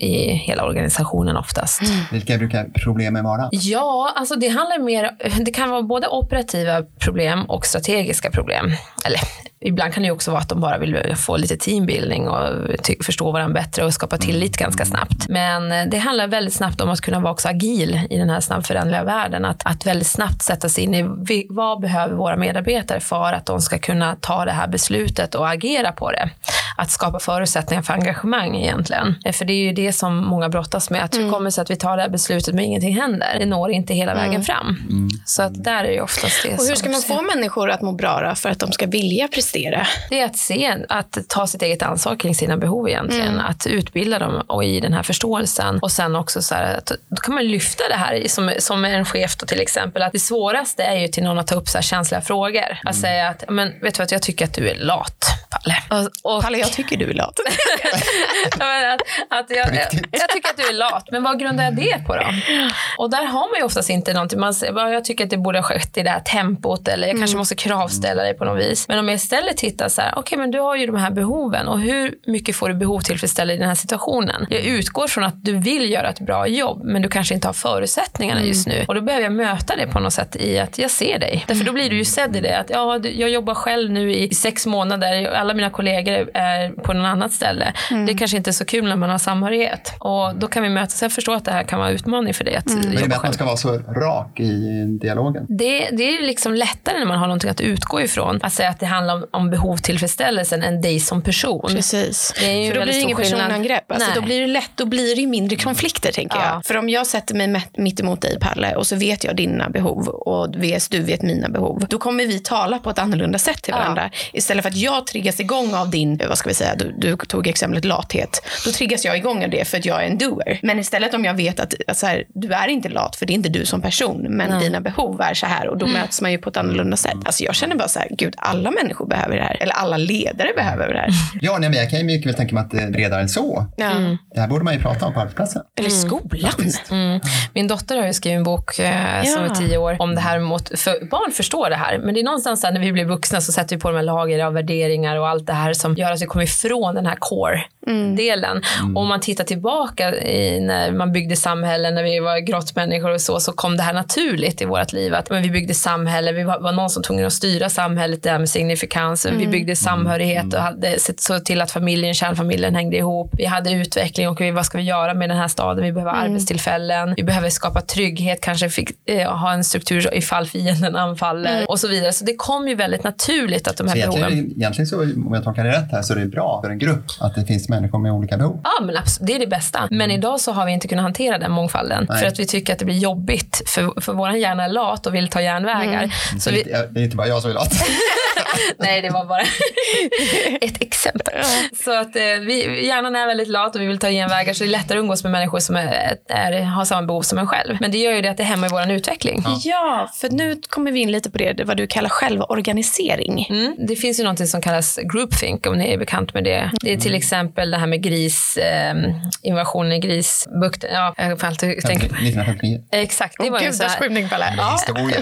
S2: i hela organisationen oftast. Mm.
S3: Vilka brukar problemen vara?
S2: Ja, alltså det handlar mer, det kan vara både operativa problem och strategiska problem. Eller Ibland kan det också vara att de bara vill få lite teambuilding och förstå varandra bättre och skapa tillit ganska snabbt. Men eh, det handlar väldigt snabbt om att kunna vara också agil i den här snabbföränderliga världen. Att, att väldigt snabbt sätta sig in i vad behöver våra medarbetare för att de ska kunna ta det här beslutet och agera på det. Att skapa förutsättningar för engagemang egentligen. Eh, för det är ju det som många brottas med. Att hur mm. kommer det sig att vi tar det här beslutet men ingenting händer? Det når inte hela vägen mm. fram. Mm. Så att där är det oftast det.
S1: Och hur ska man få människor att må bra för att de ska vilja prestera?
S2: Det är att se, att ta sitt eget ansvar kring sina behov egentligen. Mm. Att utbilda dem och i den här förståelsen. Och sen också så här, att då kan man lyfta det här som, som en chef då till exempel. Att det svåraste är ju till någon att ta upp så här känsliga frågor. Att mm. säga att, men vet du vad, jag tycker att du är lat Palle. Och, och,
S1: Palle, jag tycker du är lat.
S2: Att, att jag, jag, tycker att du är lat, men vad grundar jag det på då? Och där har man ju oftast inte någonting. Man säger, "Ja, jag tycker att det borde ha skett i det här tempot eller jag kanske måste kravställa dig på något vis. Men om jag istället tittar så här, okej men du har ju de här behoven och hur mycket får du behov tillfredsställa i den här situationen? Jag utgår från att du vill göra ett bra jobb men du kanske inte har förutsättningarna just nu. Och då behöver jag möta det på något sätt i att jag ser dig. Därför då blir du ju sedd i det att ja, jag jobbar själv nu i sex månader, alla mina kollegor är på något annat ställe. Det kanske inte är så kul när man har samhörighet. Och då kan vi mötas. Jag förstår att det här kan vara en utmaning för dig att
S3: Men det är
S2: jobba
S3: att man
S2: själv.
S3: ska vara så rak i dialogen.
S2: Det, det är liksom lättare när man har någonting att utgå ifrån. Att säga att det handlar om, om behovstillfredsställelsen än dig som person.
S1: Precis.
S2: Det är ju
S1: För då blir det
S2: skillnad.
S1: personangrepp. Alltså,
S2: Nej.
S1: då blir det lätt, då blir det mindre konflikter tänker
S2: Ja.
S1: jag. För om jag sätter mig mitt emot dig Palle och så vet jag dina behov och du vet mina behov. Då kommer vi tala på ett annorlunda sätt till
S2: Ja.
S1: varandra. Istället för att jag triggas igång av din, vad ska vi säga, du, du tog exemplet lathet. Då triggas jag igång av det för att jag är en doer. Men istället om jag vet att, att så här, du är inte lat för det är inte du som person. Men dina behov är så här och då möts man ju på ett annorlunda sätt. Alltså jag känner bara så här, gud alla människor behöver det här. Eller alla ledare behöver det här.
S3: Ja, nej, men jag kan ju mycket väl tänka mig att det är bredare än så.
S1: Ja.
S3: Det här borde man ju prata om på arbetsplatsen.
S1: Eller skolan.
S2: Mm. Min dotter har ju skrivit en bok eh, som
S1: Ja.
S2: är tio år om det här mot, för barn förstår det här. Men det är någonstans där när vi blir vuxna så sätter vi på de här lager av värderingar och allt det här som gör att vi kommer ifrån den här core-delen. Och om man tittar tillbaka i när man byggde samhällen, när vi var grottmänniskor och så, så kom det här naturligt i vårt liv. Att men vi byggde samhälle, vi var, var någon som tvungen att styra samhället, det här med signifikans. Vi byggde samhörighet och hade sett så till att familjen, kärnfamiljen hängde ihop. Vi hade utveckling och vi, vad ska vi göra med den här staden? Vi behöver arbetstillfällen, vi behöver skapa trygghet, kanske fick, eh, ha en struktur ifall fienden anfaller och så vidare. Så det kom ju väldigt naturligt att de här
S3: Så
S2: behoven
S3: egentligen, egentligen så, om jag tolkar det rätt här, så är det bra för en grupp att det finns människor med olika behov.
S2: Ja, men abs- det är det bästa. Men idag så har vi inte kunnat hantera den mångfalden.
S3: Nej.
S2: För att vi tycker att det blir jobbigt. För, för vår hjärna är lat och vill ta järnvägar. Så
S3: Så
S2: vi,
S3: det, det är inte bara jag som är lat.
S2: nej, det var bara ett exempel. Så att eh, vi, hjärnan är väldigt lat och vi vill ta genvägar. Så det är lättare att umgås med människor som är, är, har samma behov som en själv. Men det gör ju det att det hämmar vår utveckling.
S1: Ja, för nu kommer vi in lite på det, vad du kallar självorganisering.
S2: Mm. Det finns ju något som kallas groupthink om ni är bekant med det. Det är till exempel det här med gris, eh, invasionen i grisbukten. Ja, jag får alltid tänka.
S3: 1959.
S2: Exakt, det var ju så här.
S1: skymning Palle.
S3: Ja. Historia.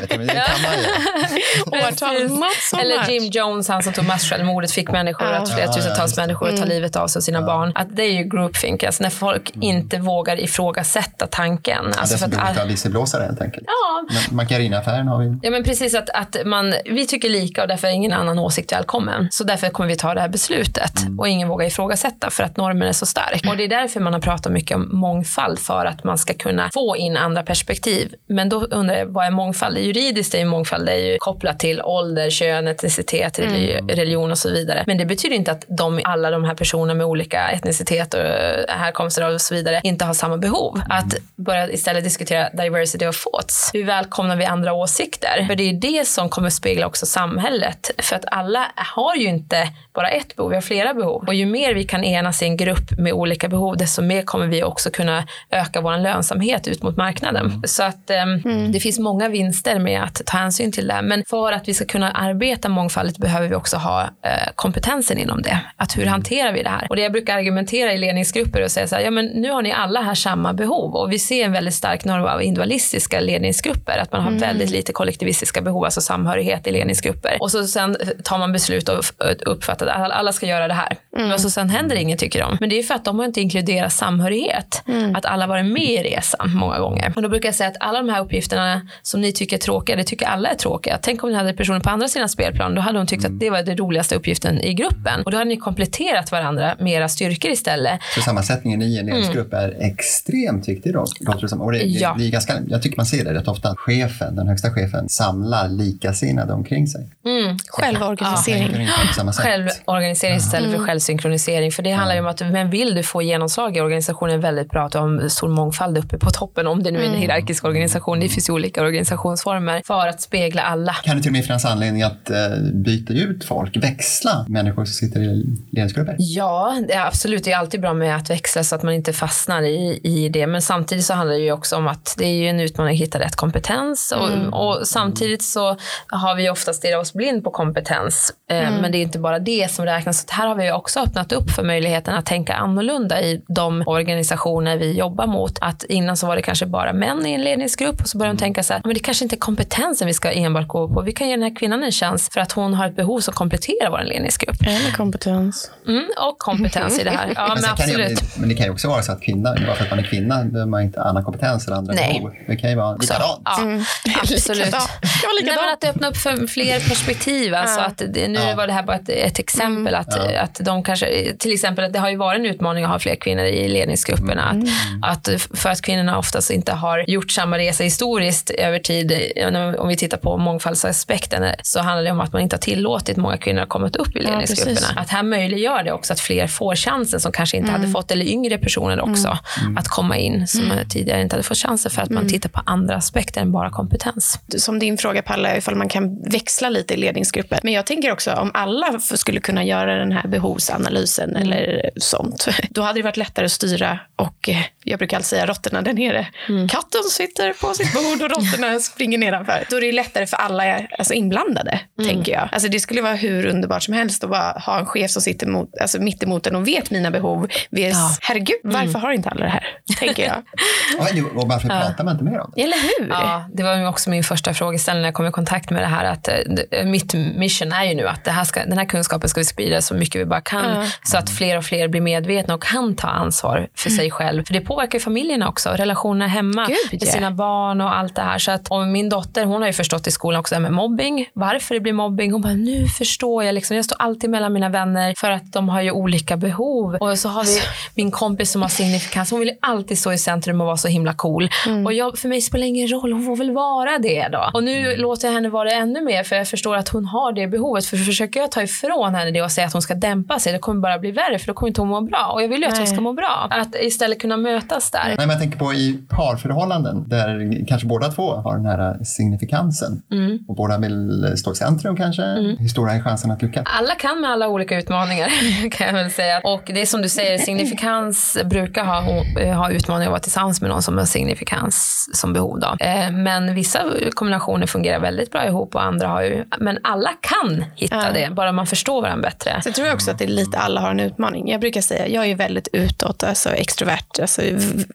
S1: Årtal, so
S2: Eller. Jim Jones, han som tog massjälvmordet, fick människor,
S1: Ja.
S2: att flera tusentals människor att ta livet av sig och sina barn. Att det är ju groupthink, alltså när folk inte vågar ifrågasätta tanken.
S3: Det är
S2: Alltså
S3: som
S2: för att
S3: visselblåsare helt enkelt.
S2: Ja,
S3: Men Margarinaffären har vi.
S2: Ja men precis att, att man, vi tycker lika och därför är ingen annan åsikt välkommen. Så därför kommer vi ta det här beslutet och ingen vågar ifrågasätta för att normen är så stark. Och det är därför man har pratat mycket om mångfald för att man ska kunna få in andra perspektiv. Men då undrar jag, vad är mångfald? Juridiskt är ju mångfald det är ju kopplat till ålder, kön, etnicitet, religi- religion och så vidare. Men det betyder inte att de, alla de här personerna med olika etnicitet och eh, härkomster och så vidare inte har samma behov. Att börja istället diskutera diversity of thoughts. Hur välkomnar vi andra åsikter? För det är det som kommer spegla också samhället. För att alla har ju inte bara ett behov, vi har flera behov. Och ju mer vi kan enas i en grupp med olika behov, desto mer kommer vi också kunna öka vår lönsamhet ut mot marknaden. Så att ehm, det finns många vinster med att ta hänsyn till det. Men för att vi ska kunna arbeta mångfaldigt behöver vi också ha eh, kompetensen inom det. Att hur hanterar vi det här? Och det jag brukar argumentera i ledningsgrupper och säga så här, ja men nu har ni alla här samma behov och vi ser en väldigt stark norm av individualistiska ledningsgrupper, att man har väldigt lite kollektivistiska behov, alltså samhörighet i ledningsgrupper. Och så sen tar man beslut och uppfattar att alla- ska göra det här. Och så sen händer inget tycker de. Men det är för att de har inte inkluderat samhörighet. Att alla varit med i resan många gånger. Och då brukar jag säga att alla de här uppgifterna som ni tycker är tråkiga, det tycker alla är tråkiga. Tänk om ni hade personer på andra sidan spelplan, då hade de tyckt att det var den roligaste uppgiften i gruppen. Och då hade ni kompletterat varandra med era styrkor istället.
S3: Så sammansättningen i en ledningsgrupp är extremt viktig då, låter det som. Och det, det,
S2: Mm. Ja.
S3: det är ganska, jag tycker man ser det rätt ofta. Chefen, den högsta chefen, samlar likasinnade omkring sig.
S1: Självorganisering.
S3: På samma sätt.
S2: Självorganisering istället för självsynkronisering. För det handlar ju om att men vill du få genomslag i organisationen väldigt bra att du har en stor mångfald uppe på toppen om det nu är en hierarkisk organisation. Det finns ju olika organisationsformer för att spegla alla.
S3: Kan det till och med finnas anledning att eh, ut folk, växla människor som sitter i ledningsgrupper?
S2: Ja, det är absolut. Det är alltid bra med att växla så att man inte fastnar i, i det. Men samtidigt så handlar det ju också om att det är ju en utmaning att hitta rätt kompetens. Och, och samtidigt så har vi ofta stirrat oss blind på kompetens. Eh, Men det är inte bara det som räknas. Så här har vi också öppnat upp för möjligheten att tänka annorlunda i de organisationer vi jobbar mot. Att innan så var det kanske bara män i en ledningsgrupp och så började de tänka så här, men det kanske inte är kompetensen vi ska enbart gå på. Vi kan ge den här kvinnan en chans för att hon har ett behov som kompletterar vår ledningsgrupp.
S1: Eller kompetens.
S2: Mm, och kompetens i det här. Ja, men,
S3: kan
S2: absolut.
S3: det, men det kan ju också vara så att kvinna, bara för att man är kvinna, behöver man inte annan kompetens eller andra
S2: Nej.
S3: behov. Det kan ju vara likadant.
S2: Ja, absolut.
S1: Likadan. Jag var
S2: Nej, men att det öppnar upp för fler perspektiv. Alltså att det, nu
S3: Ja.
S2: var det här bara ett, ett exempel. Att, att de kanske, till exempel, att det har ju varit en utmaning att ha fler kvinnor i ledningsgrupperna. Att, att för att kvinnorna oftast inte har gjort samma resa historiskt över tid. Om vi tittar på mångfaldsaspekten så handlar det om att man inte har tillåtit många kvinnor att komma upp i ledningsgrupperna.
S1: precis.
S2: att här möjliggör det också att fler får chansen som kanske inte hade fått, eller yngre personer också, att komma in som tidigare inte hade fått chansen för att man tittar på andra aspekter än bara kompetens.
S1: som din fråga Palle, ifall man kan växla lite i ledningsgrupper. Men jag tänker också om alla skulle kunna göra den här behovsanalysen eller sånt, då hade det varit lättare att styra och eh, jag brukar alltid säga råttorna där nere. Katten sitter på sitt bord och råttorna springer nedanför. Då är det lättare för alla alltså, inblandade, tänker jag. Alltså, det skulle vara hur underbart som helst att bara ha en chef som sitter mot, alltså, mitt emot en och vet mina behov. Vet,
S2: Ja.
S1: Herregud, varför har inte alla det här? Tänker jag.
S3: Och varför pratar man inte mer om det?
S1: Eller hur?
S2: Ja, det var också min första frågeställning när jag kom i kontakt med det här. Att eh, d- mitt mission är ju nu att det här ska, den här kunskapen ska vi sprida så mycket vi bara kan. Så att fler och fler blir medvetna och kan ta ansvar för sig själv. För det påverkar ju familjerna också. Relationerna hemma
S1: Gud,
S2: med
S1: ja.
S2: sina barn och allt det här. Så att om min dotter, hon har ju förstått i skolan också med mobbing. Varför det blir mobbing. Hon bara, nu förstår jag. Liksom. Jag står alltid mellan mina vänner för att de har ju olika behov. Och så har vi min kompis som har signifikans. Hon vill ju alltid stå i centrum och vara så himla cool. Och jag, för mig spelar det ingen roll. Hon får väl vara det då. Och nu låter jag henne vara det ännu mer för jag förstår att hon har det behovet. För försöker jag ta ifrån henne det och säga att hon ska dämpa sig, det kommer bara bli värre för då kommer inte hon må bra. Och jag vill ju att hon ska må bra. Att istället kunna mötas där.
S3: Nej, men jag tänker på i parförhållanden där kanske båda två har den här signifikansen och båda vill stå i centrum kanske. Hur stor är chansen att lyckas?
S2: Alla kan med alla olika utmaningar kan jag väl säga. Och det är som du säger, signifikans brukar ha, ha utmaningar att vara tillsammans med någon som har signifikans som behov. Då. Eh, Men vissa kombinationer fungerar väldigt bra ihop och andra har ju, men alla kan hitta
S1: Ja.
S2: det, bara man förstår varandra bättre.
S1: Så jag tror också att det är lite alla har en utmaning. Jag brukar säga, jag är väldigt utåt, alltså extrovert, alltså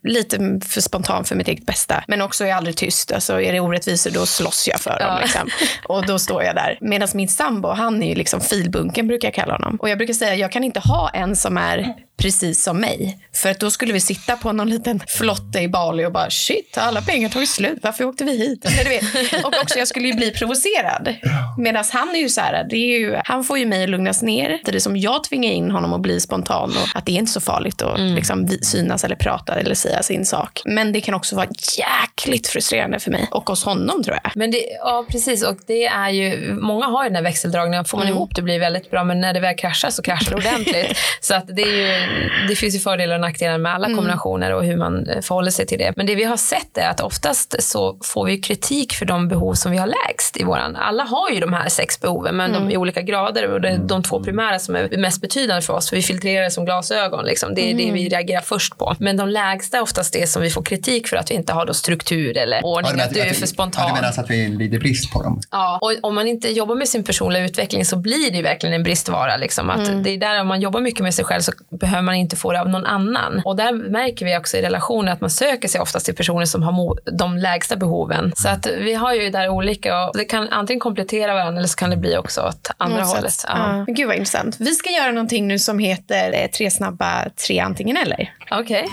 S1: lite för spontan för mitt eget bästa. Men också är jag aldrig tyst. Alltså är det orättvisor då slåss jag för dem.
S2: Ja.
S1: Liksom. Och då står jag där. Medan min sambo, han är ju liksom filbunken brukar jag kalla honom. Och jag brukar säga, jag kan inte ha en som är precis som mig. För att då skulle vi sitta på någon liten flotte i Bali och bara shit, har alla pengar tagit slut? Varför åkte vi hit? Vet. Och också jag skulle ju bli provocerad. Medan han är ju så här, det är ju, han får ju mig att lugnas ner. Det är som jag tvingar in honom att bli spontan och att det är inte så farligt att liksom vi- synas eller prata eller säga sin sak. Men det kan också vara jäkligt frustrerande för mig och hos honom tror jag.
S2: Men det, ja, precis. Och det är ju, många har ju den här växeldragningen. Får man ihop det blir väldigt bra, men när det väl kraschar så kraschar det ordentligt. så att det, är ju, det finns ju fördelar och nackdelar med alla kombinationer och hur man eh, förhåller sig till det. Men det vi har sett är att oftast så får vi kritik för de behov som vi har lägst i våran. Alla har ju de här sex behoven, men de i olika grader. Och det är de två primära som är mest betydande för oss. För vi filtrerar det som glasögon. Liksom. Det är det vi reagerar först på. Men de lägsta är oftast det som vi får kritik för att vi inte har då struktur eller ordning. att du är för
S3: Ja,
S2: spontan.
S3: det menas att vi lider brist på dem.
S2: Ja, och om man inte jobbar med sin personliga utveckling så blir det ju verkligen en bristvara. Liksom. Att Det är där om man jobbar mycket med sig själv så behöver man inte få det av någon annan. Och där märker vi också i relationer att man söker sig oftast till personer som har de lägsta behoven. Så att vi har ju där olika och det kan antingen komplettera varandra eller så kan det bli också åt andra
S1: Något
S2: hållet.
S1: sätt.
S2: Ja.
S1: Ja. Gud vad intressant. Vi ska göra någonting nu som heter eh, tre snabba, tre antingen eller.
S2: Okej.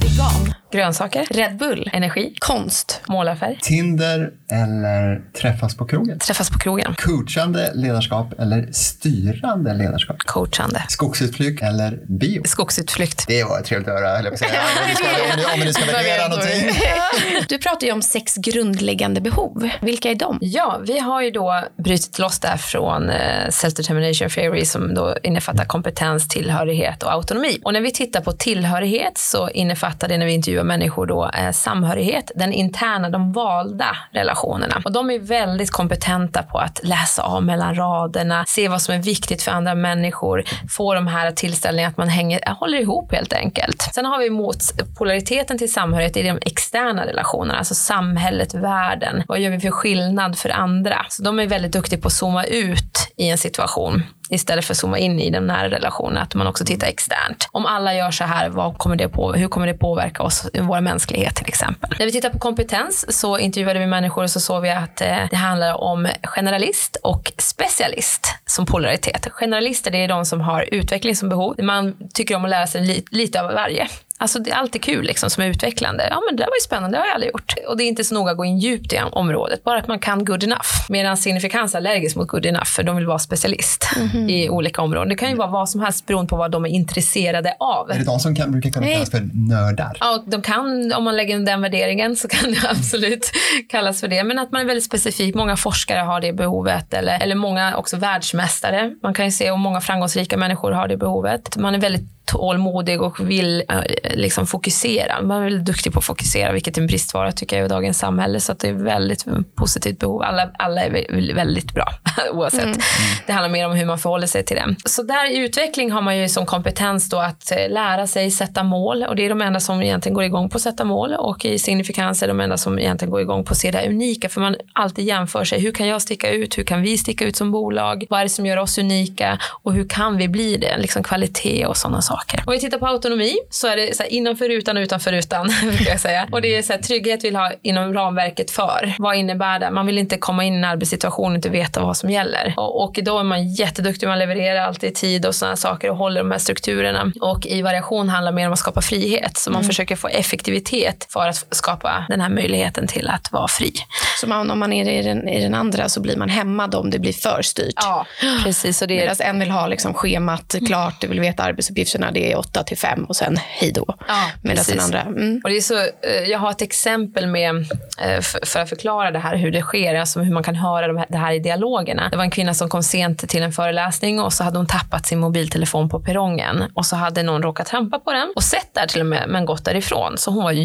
S1: Vegan.
S2: Grönsaker.
S1: Red Bull.
S2: Energi.
S1: Konst.
S2: Målarfärg.
S3: Tinder eller träffas på krogen?
S2: Träffas på krogen.
S3: Coachande ledarskap eller styrande ledarskap?
S2: Coachande.
S3: Skogsutflykt eller bio?
S2: Skogsutflykt.
S3: Det var trevligt att höra, höll jag på att säga. Om ni ska, om ni, om ni ska värdera någonting.
S1: Du pratar ju om sex grundläggande behov. Vilka är de?
S2: Ja, vi har ju då brutit loss det här från eh, self-determination theory som då innefattar kompetens, tillhörighet och autonomi. Och när vi tittar på tillhörighet så innefattar det när vi intervjuar människor då eh, samhörighet, den interna, de valda relationerna. Och de är väldigt kompetenta på att läsa av mellan raderna, se vad som är viktigt för andra människor, få de här tillställningarna att man hänger, håller ihop helt enkelt. Sen har vi mot polariteten till samhörighet i de externa relationerna, alltså samhället, världen. Vad gör vi för skillnad för andra? Så de är väldigt duktiga på att zooma ut i en situation istället för att zooma in i den nära relationen, att man också tittar externt. Om alla gör så här, vad kommer det på, hur kommer det påverka oss, vår mänsklighet till exempel? När vi tittar på kompetens så intervjuade vi människor och så såg vi att eh, det handlar om generalist och specialist som polaritet. Generalister det är de som har utveckling som behov. Man tycker om att lära sig li lite av varje. Alltså det är alltid kul liksom, som är utvecklande. Ja men det där var ju spännande, det har jag aldrig gjort. Och det är inte så noga att gå in djupt i området, bara att man kan good enough. Medan signifikans är allergisk mot good enough, för de vill vara specialist
S1: Mhm.
S2: i olika områden. Det kan ju vara vad som helst beroende på vad de är intresserade av.
S3: Är det de som kan, brukar kunna kallas för nördar?
S2: Ja, de kan, om man lägger in den värderingen så kan det absolut kallas för det. Men att man är väldigt specifik. Många forskare har det behovet eller, eller många också världsmästare. Man kan ju se om många framgångsrika människor har det behovet. Man är väldigt tålmodig och vill eh, liksom fokusera. Man är väldigt duktig på att fokusera, vilket är en bristvara tycker jag i dagens samhälle. Så att det är väldigt positivt behov. Alla, alla är vä- väldigt bra oavsett. Det handlar mer om hur man förhåller sig till det. Så där i utveckling har man ju som kompetens då att eh, lära sig sätta mål och det är de enda som egentligen går igång på att sätta mål och i signifikans är de enda som egentligen går igång på att se det unika för man alltid jämför sig. Hur kan jag sticka ut? Hur kan vi sticka ut som bolag? Vad är det som gör oss unika? Och hur kan vi bli det? Liksom kvalitet och sådana saker. Om vi tittar på autonomi så är det så här innanför rutan och utanför rutan. jag säga. Och det är så här, trygghet vill ha inom ramverket för. Vad innebär det? Man vill inte komma in i en arbetssituation och inte veta vad som gäller. Och, och då är man jätteduktig, man levererar alltid i tid och sådana saker och håller de här strukturerna. Och i variation handlar mer om att skapa frihet. Så man försöker få effektivitet för att skapa den här möjligheten till att vara fri.
S1: Så man, om man är i den, i den andra så blir man hämmad om det blir för styrt.
S2: Ja, precis. Och det är
S1: Medan en vill ha liksom schemat klart, du vill veta arbetsuppgifterna, det är 8 till 5 och sen hej då.
S2: Ja,
S1: Medan den andra, mm.
S2: Och det är så, eh, jag har ett exempel med, eh, för att förklara det här, hur det sker, alltså hur man kan höra de här, det här i dialogerna. Det var en kvinna som kom sent till en föreläsning och så hade hon tappat sin mobiltelefon på perrongen och så hade någon råkat trampa på den och sett där till och med, men gått därifrån. Så hon var ju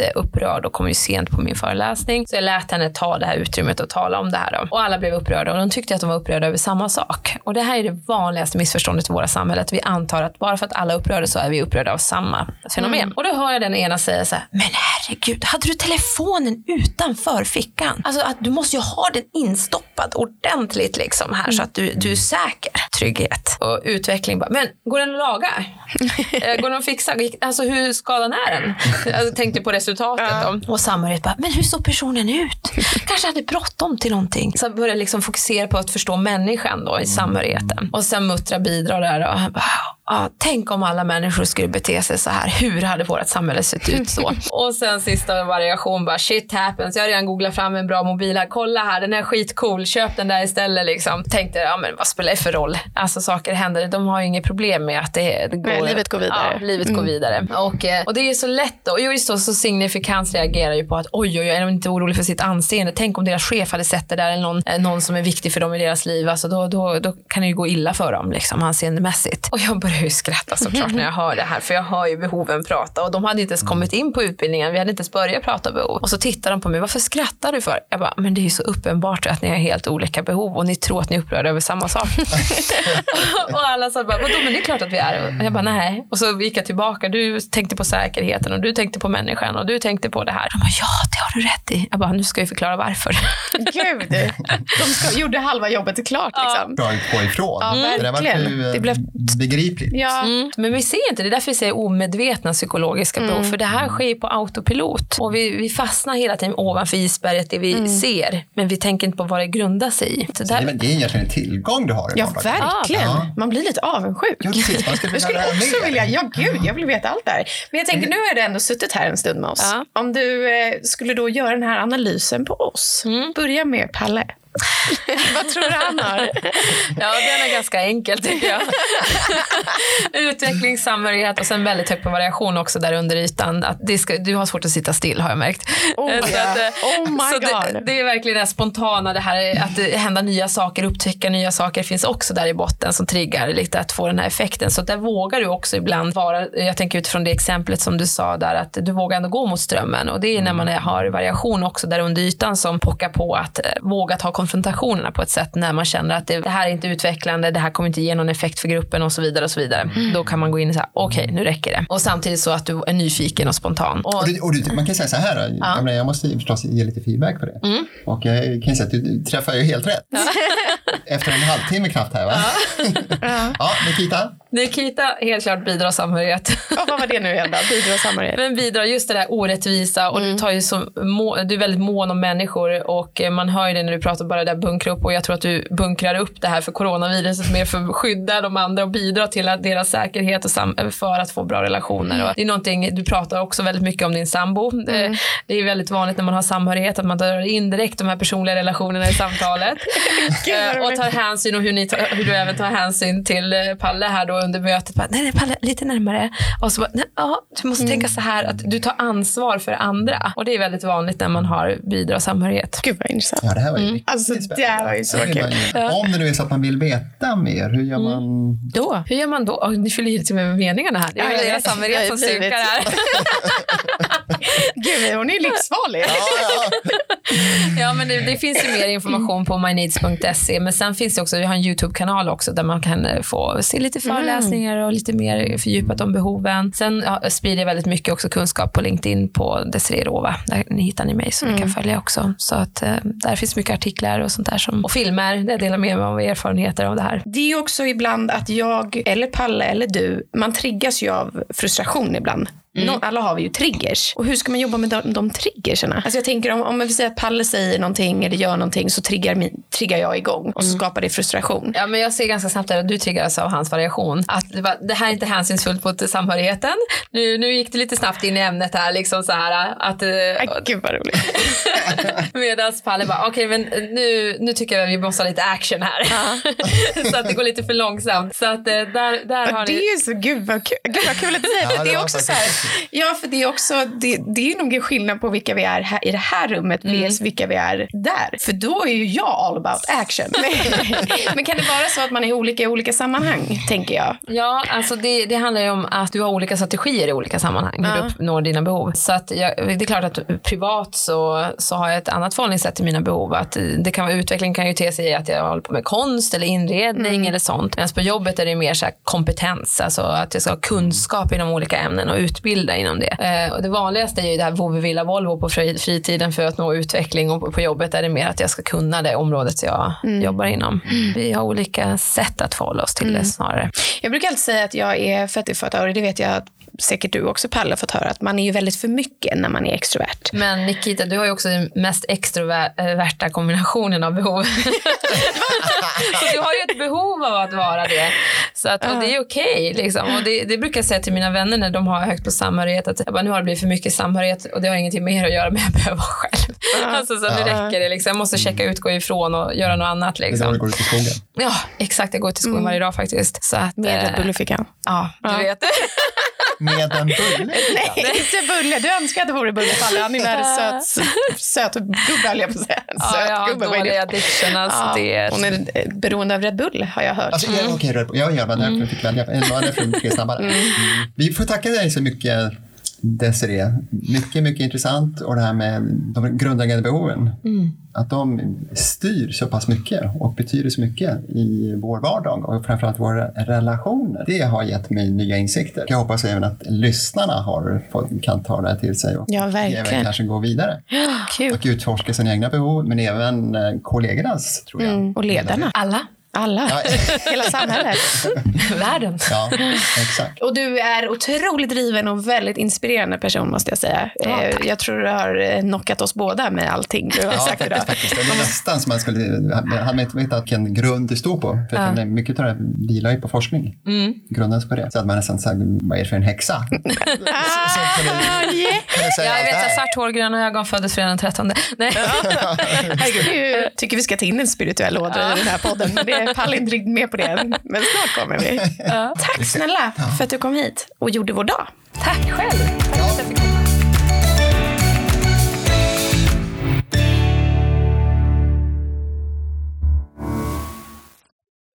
S2: jätteupprörd och kom ju sent på min föreläsning. Så jag lät henne ta det här utrymmet och tala om det här. Då. Och alla blev upprörda och de tyckte att de var upprörda över samma sak. Och det här är det vanligaste missförståndet i våra samhälle, att vi antar att bara för att alla är upprörda så är vi upprörda av samma fenomen. Och då hör jag den ena säga så här, men herregud, hade du telefonen utanför fickan? Alltså att du måste ju ha den instoppad ordentligt liksom här så att du, du är säker. Trygghet och utveckling. Bara, men går den att laga? Eh, går den att fixa? Alltså hur skadan är den? Jag tänkte på resultatet. Då. Och samhörighet bara, men hur såg personen ut? Kanske hade bråttom till någonting. Så började liksom fokusera på att förstå människan då i samhörigheten. Och sen muttra bidrar där och jag bara, ah, tänk om alla människor skulle bete sig så här. Hur hade vårt samhälle sett ut så? och sen sista variation bara, shit happens. Jag har redan googlat fram en bra mobil här. Kolla här, den är skitcool. Köp den där istället liksom. Tänkte, ja men vad spelar det för roll? Alltså saker händer. De har ju inget problem med att det, det går.
S1: Nej, livet går vidare.
S2: Ja, livet går vidare. Och, eh, och det är så lätt då. Jo, just då, så signifikans reagerar ju på att oj, oj, oj, är de inte orolig för sitt anseende? Tänk om deras chef hade sett det där eller någon, eh, någon som är viktig för dem i deras liv. Alltså, då, då, då kan det ju gå illa för dem liksom, anseendemässigt. Och jag börjar ju skratta såklart när jag hör det här, för jag hör ju behoven prata och de hade inte ens kommit in på utbildningen. Vi hade inte ens börjat prata behov. Och så tittar de på mig, varför skrattar du för? Jag bara, men det är ju så uppenbart att ni har helt olika behov och ni tror att ni är upprörda över samma sak. och alla sa bara, vadå, men det är klart att vi är. Och jag bara, nej. Och så gick jag tillbaka, du tänkte på säkerheten och du tänkte på människan och du tänkte på det här. De bara, ja, det har du rätt i. Jag bara, nu ska vi förklara varför.
S1: Gud, de ska, gjorde halva jobbet klart. Liksom.
S3: Dragit på ifrån.
S1: Ja,
S3: Det
S1: verkligen.
S3: ju eh,
S1: Det blev-
S3: begripligt. Viktigt.
S1: Ja.
S2: Mm. Men vi ser inte, det är därför vi säger omedvetna psykologiska behov. För det här sker på autopilot. Och vi, vi fastnar hela tiden ovanför isberget, det vi ser. Men vi tänker inte på vad det grundar sig i. Så
S3: Det är,
S2: där,
S3: väl- det är egentligen en tillgång du har i
S1: Ja,
S3: vardagen.
S1: verkligen.
S3: Ja.
S1: Man blir lite avundsjuk.
S3: Ja, precis. Man skulle
S1: Jag
S3: vilja
S1: skulle också vilja, ja gud, jag vill veta allt där. Men jag tänker, nu har du ändå suttit här en stund med oss.
S2: Ja.
S1: Om du eh, skulle då göra den här analysen på oss. Börja med Palle. Vad tror du han har?
S2: ja, den är ganska enkel tycker jag. Utveckling, samhörighet och sen väldigt högt på variation också där under ytan. Att det ska, du har svårt att sitta still har jag märkt.
S1: Oh,
S2: Eh,
S1: ja.
S2: att, eh,
S1: Oh my
S2: så det,
S1: God.
S2: det är verkligen det spontana, det här att det händer nya saker, upptäcka nya saker finns också där i botten som triggar lite att få den här effekten. Så där vågar du också ibland vara, jag tänker utifrån det exemplet som du sa där, att du vågar ändå gå mot strömmen. Och det är när man är, har variation också där under ytan som pockar på att eh, våga ta konfrontationerna på ett sätt när man känner att det, det här är inte utvecklande, det här kommer inte ge någon effekt för gruppen och så vidare. och så vidare. Då kan man gå in och säga, okej nu räcker det. Och samtidigt så att du är nyfiken och spontan. Och,
S3: Och du, och du, man kan säga så här, då. jag, menar, jag måste förstås ge lite feedback på det.
S1: Mm.
S3: Och jag kan säga att du, du träffar ju helt rätt. Efter en halvtimme knappt här va? Ja, Nikita.
S2: Nikita, helt klart bidrar samhörighet.
S1: Och vad var det nu igen då? Bidra och samarbete.
S2: Men bidrar just det där orättvisa och du, tar ju så må, du är väldigt mån om människor och eh, man hör ju det när du pratar bara där bunkra upp och jag tror att du bunkrar upp det här för coronaviruset mer för att skydda de andra och bidra till att deras säkerhet och sam, för att få bra relationer. Och det är någonting, du pratar också väldigt mycket om din sambo. Det, det är väldigt vanligt när man har samhörighet att man drar in direkt de här personliga relationerna i samtalet. Eh, och tar hänsyn och hur, ni tar, hur du även tar hänsyn till eh, Palle här då under mötet. Bara, nej, nej, Palle, lite närmare. Och så bara, nej, ja, du måste tänka så här att du tar ansvar för andra. Och det är väldigt vanligt när man har bidra och samhörighet.
S1: Gud vad intressant.
S3: Ja, det här var ju riktigt
S1: Alltså, det här var ju så kul.
S3: Om det nu är så att man vill veta mer, hur gör man?
S1: Då?
S2: Hur gör man då? Oh, ni fyller ju till med meningarna här. Det är.
S1: Jag
S2: samhörighet som sunkar här.
S1: Gud, hon är ju livsfarlig.
S3: Ja, ja.
S2: Ja, men det, det finns ju mer information på myneeds.se. Men sen finns det också, vi har en YouTube-kanal också där man kan eh, få se lite föreläsningar och lite mer fördjupat om behoven. Sen ja, sprider jag väldigt mycket också kunskap på LinkedIn på Desiree Rova. Där ni hittar ni mig så ni kan följa också. Så att eh, där finns mycket artiklar och sånt där som, och filmer där jag delar med mig av erfarenheter av det här.
S1: Det är också ibland att jag, eller Palle, eller du, man triggas ju av frustration ibland. Nå- alla har vi ju triggers. Och hur ska man jobba med de, de triggerserna? Alltså jag tänker om, om vi säger att Palle säger någonting eller gör någonting så triggar, min, triggar jag igång och så skapar det frustration.
S2: Ja, men jag ser ganska snabbt att du triggades av hans variation. Att det, var, det här är inte hänsynsfullt mot samhörigheten. Nu, nu gick det lite snabbt in i ämnet här. Liksom så här att, eh,
S1: Ay, Gud vad roligt.
S2: Medan Palle bara, okej men nu, nu tycker jag att vi måste ha lite action här. så att det går lite för långsamt. Så att eh, där, där har
S1: det
S2: ni...
S1: är ju så, gud vad kul, gud vad kul att du säger.
S3: Ja, det
S1: det är också så här, ja, för det är också, det, det är nog en skillnad på vilka vi är här, i det här rummet vs vilka vi är där. För då är ju jag all about action. Men kan det vara så att man är olika i olika sammanhang, tänker jag?
S2: Ja, alltså det, det handlar ju om att du har olika strategier i olika sammanhang. Hur
S1: Ja.
S2: du uppnår dina behov. Så att jag, det är klart att privat så, så har jag ett annat förhållningssätt till mina behov. Att det kan vara, utveckling kan ju te sig i att jag håller på med konst eller inredning eller sånt. Medan på jobbet är det mer så kompetens. Alltså att jag ska ha kunskap inom olika ämnen och utbilda inom det. Eh, och det vanligaste är ju det här vovve villa Volvo på fri- fritiden för att nå utveckling och på, jobbet är det mer att jag ska kunna det området jag jobbar inom. Vi har olika sätt att förhålla oss till det snarare.
S1: Jag brukar alltid säga att jag är fettiföretagare. Det vet jag att säkert du också Palle fått höra. Att man är ju väldigt för mycket när man är extrovert.
S2: Men Nikita, du har ju också den mest extroverta kombinationen av behov. så du har ju ett behov av att vara det. Så att, och det är okej. liksom. Och det, det brukar jag säga till mina vänner när de har högt på samhörighet. Att jag bara, nu har det blivit för mycket samhörighet och det har ingenting med er att göra men jag behöver vara själv. Alltså, så nu räcker det. Liksom. Jag måste checka ut, gå ifrån och göra något annat.
S3: Det
S2: Liksom.
S3: du går ut i skogen.
S2: Ja, exakt. Jag går till skolan varje dag faktiskt. Så att,
S1: Med
S2: eh,
S1: Red Bull i fickan.
S2: Ja, du vet.
S3: Med en bulle.
S1: Nej, inte Bulle. Du önskar att det vore Bulle Palle. Han är den här söt, söt gubbe, höll jag på att säga.
S2: Ja, jag har
S1: är
S2: dålig
S1: det?
S2: addiction. Alltså,
S1: Ja,
S2: det
S1: Hon är eh, beroende av Red Bull, har jag hört.
S3: Alltså, ja, okej, Red Bull. ja, ja, var därför jag fick välja. Det var därför jag fick snabbare. Mm. Vi får tacka dig så mycket, Desiree. Mycket, mycket intressant. Och det här med de grundläggande behoven. Att de styr så pass mycket och betyder så mycket i vår vardag och framförallt våra relationer. Det har gett mig nya insikter. Jag hoppas även att lyssnarna har fått, kan ta det här till sig och
S1: Ja, verkligen.
S3: även kanske gå vidare
S1: Kul.
S3: och utforska sina egna behov, men även eh, kollegornas, tror jag.
S1: Mm, och ledarna.
S2: Alla.
S1: Alla.
S3: Ja.
S1: Hela samhället.
S2: Världen.
S3: Ja, exakt.
S1: Och du är otroligt driven och väldigt inspirerande person måste jag säga.
S2: Ja,
S1: Eh, jag tror du har eh, knockat oss båda med allting du har
S3: Ja,
S1: sagt idag.
S3: faktiskt, faktiskt. Det är nästan som man skulle, hade inte vetat vilken grund det stod på. För
S2: Ja.
S3: mycket av det här vilar ju på forskning.
S2: Mm.
S3: Grundas på det. Så att man nästan sagt, vad är det för en häxa?
S1: Ah,
S3: kunde-
S1: yeah.
S3: Kan
S2: jag vet att svart hår, gröna ögon föddes fredagen den 13. Nej.
S1: Herregud, jag tycker vi ska ta in en spirituell ådra i den här podden. Men det pallar inte riktigt med på det. Men snart kommer vi. Tack snälla för att du kom hit och gjorde vår dag.
S2: Tack själv.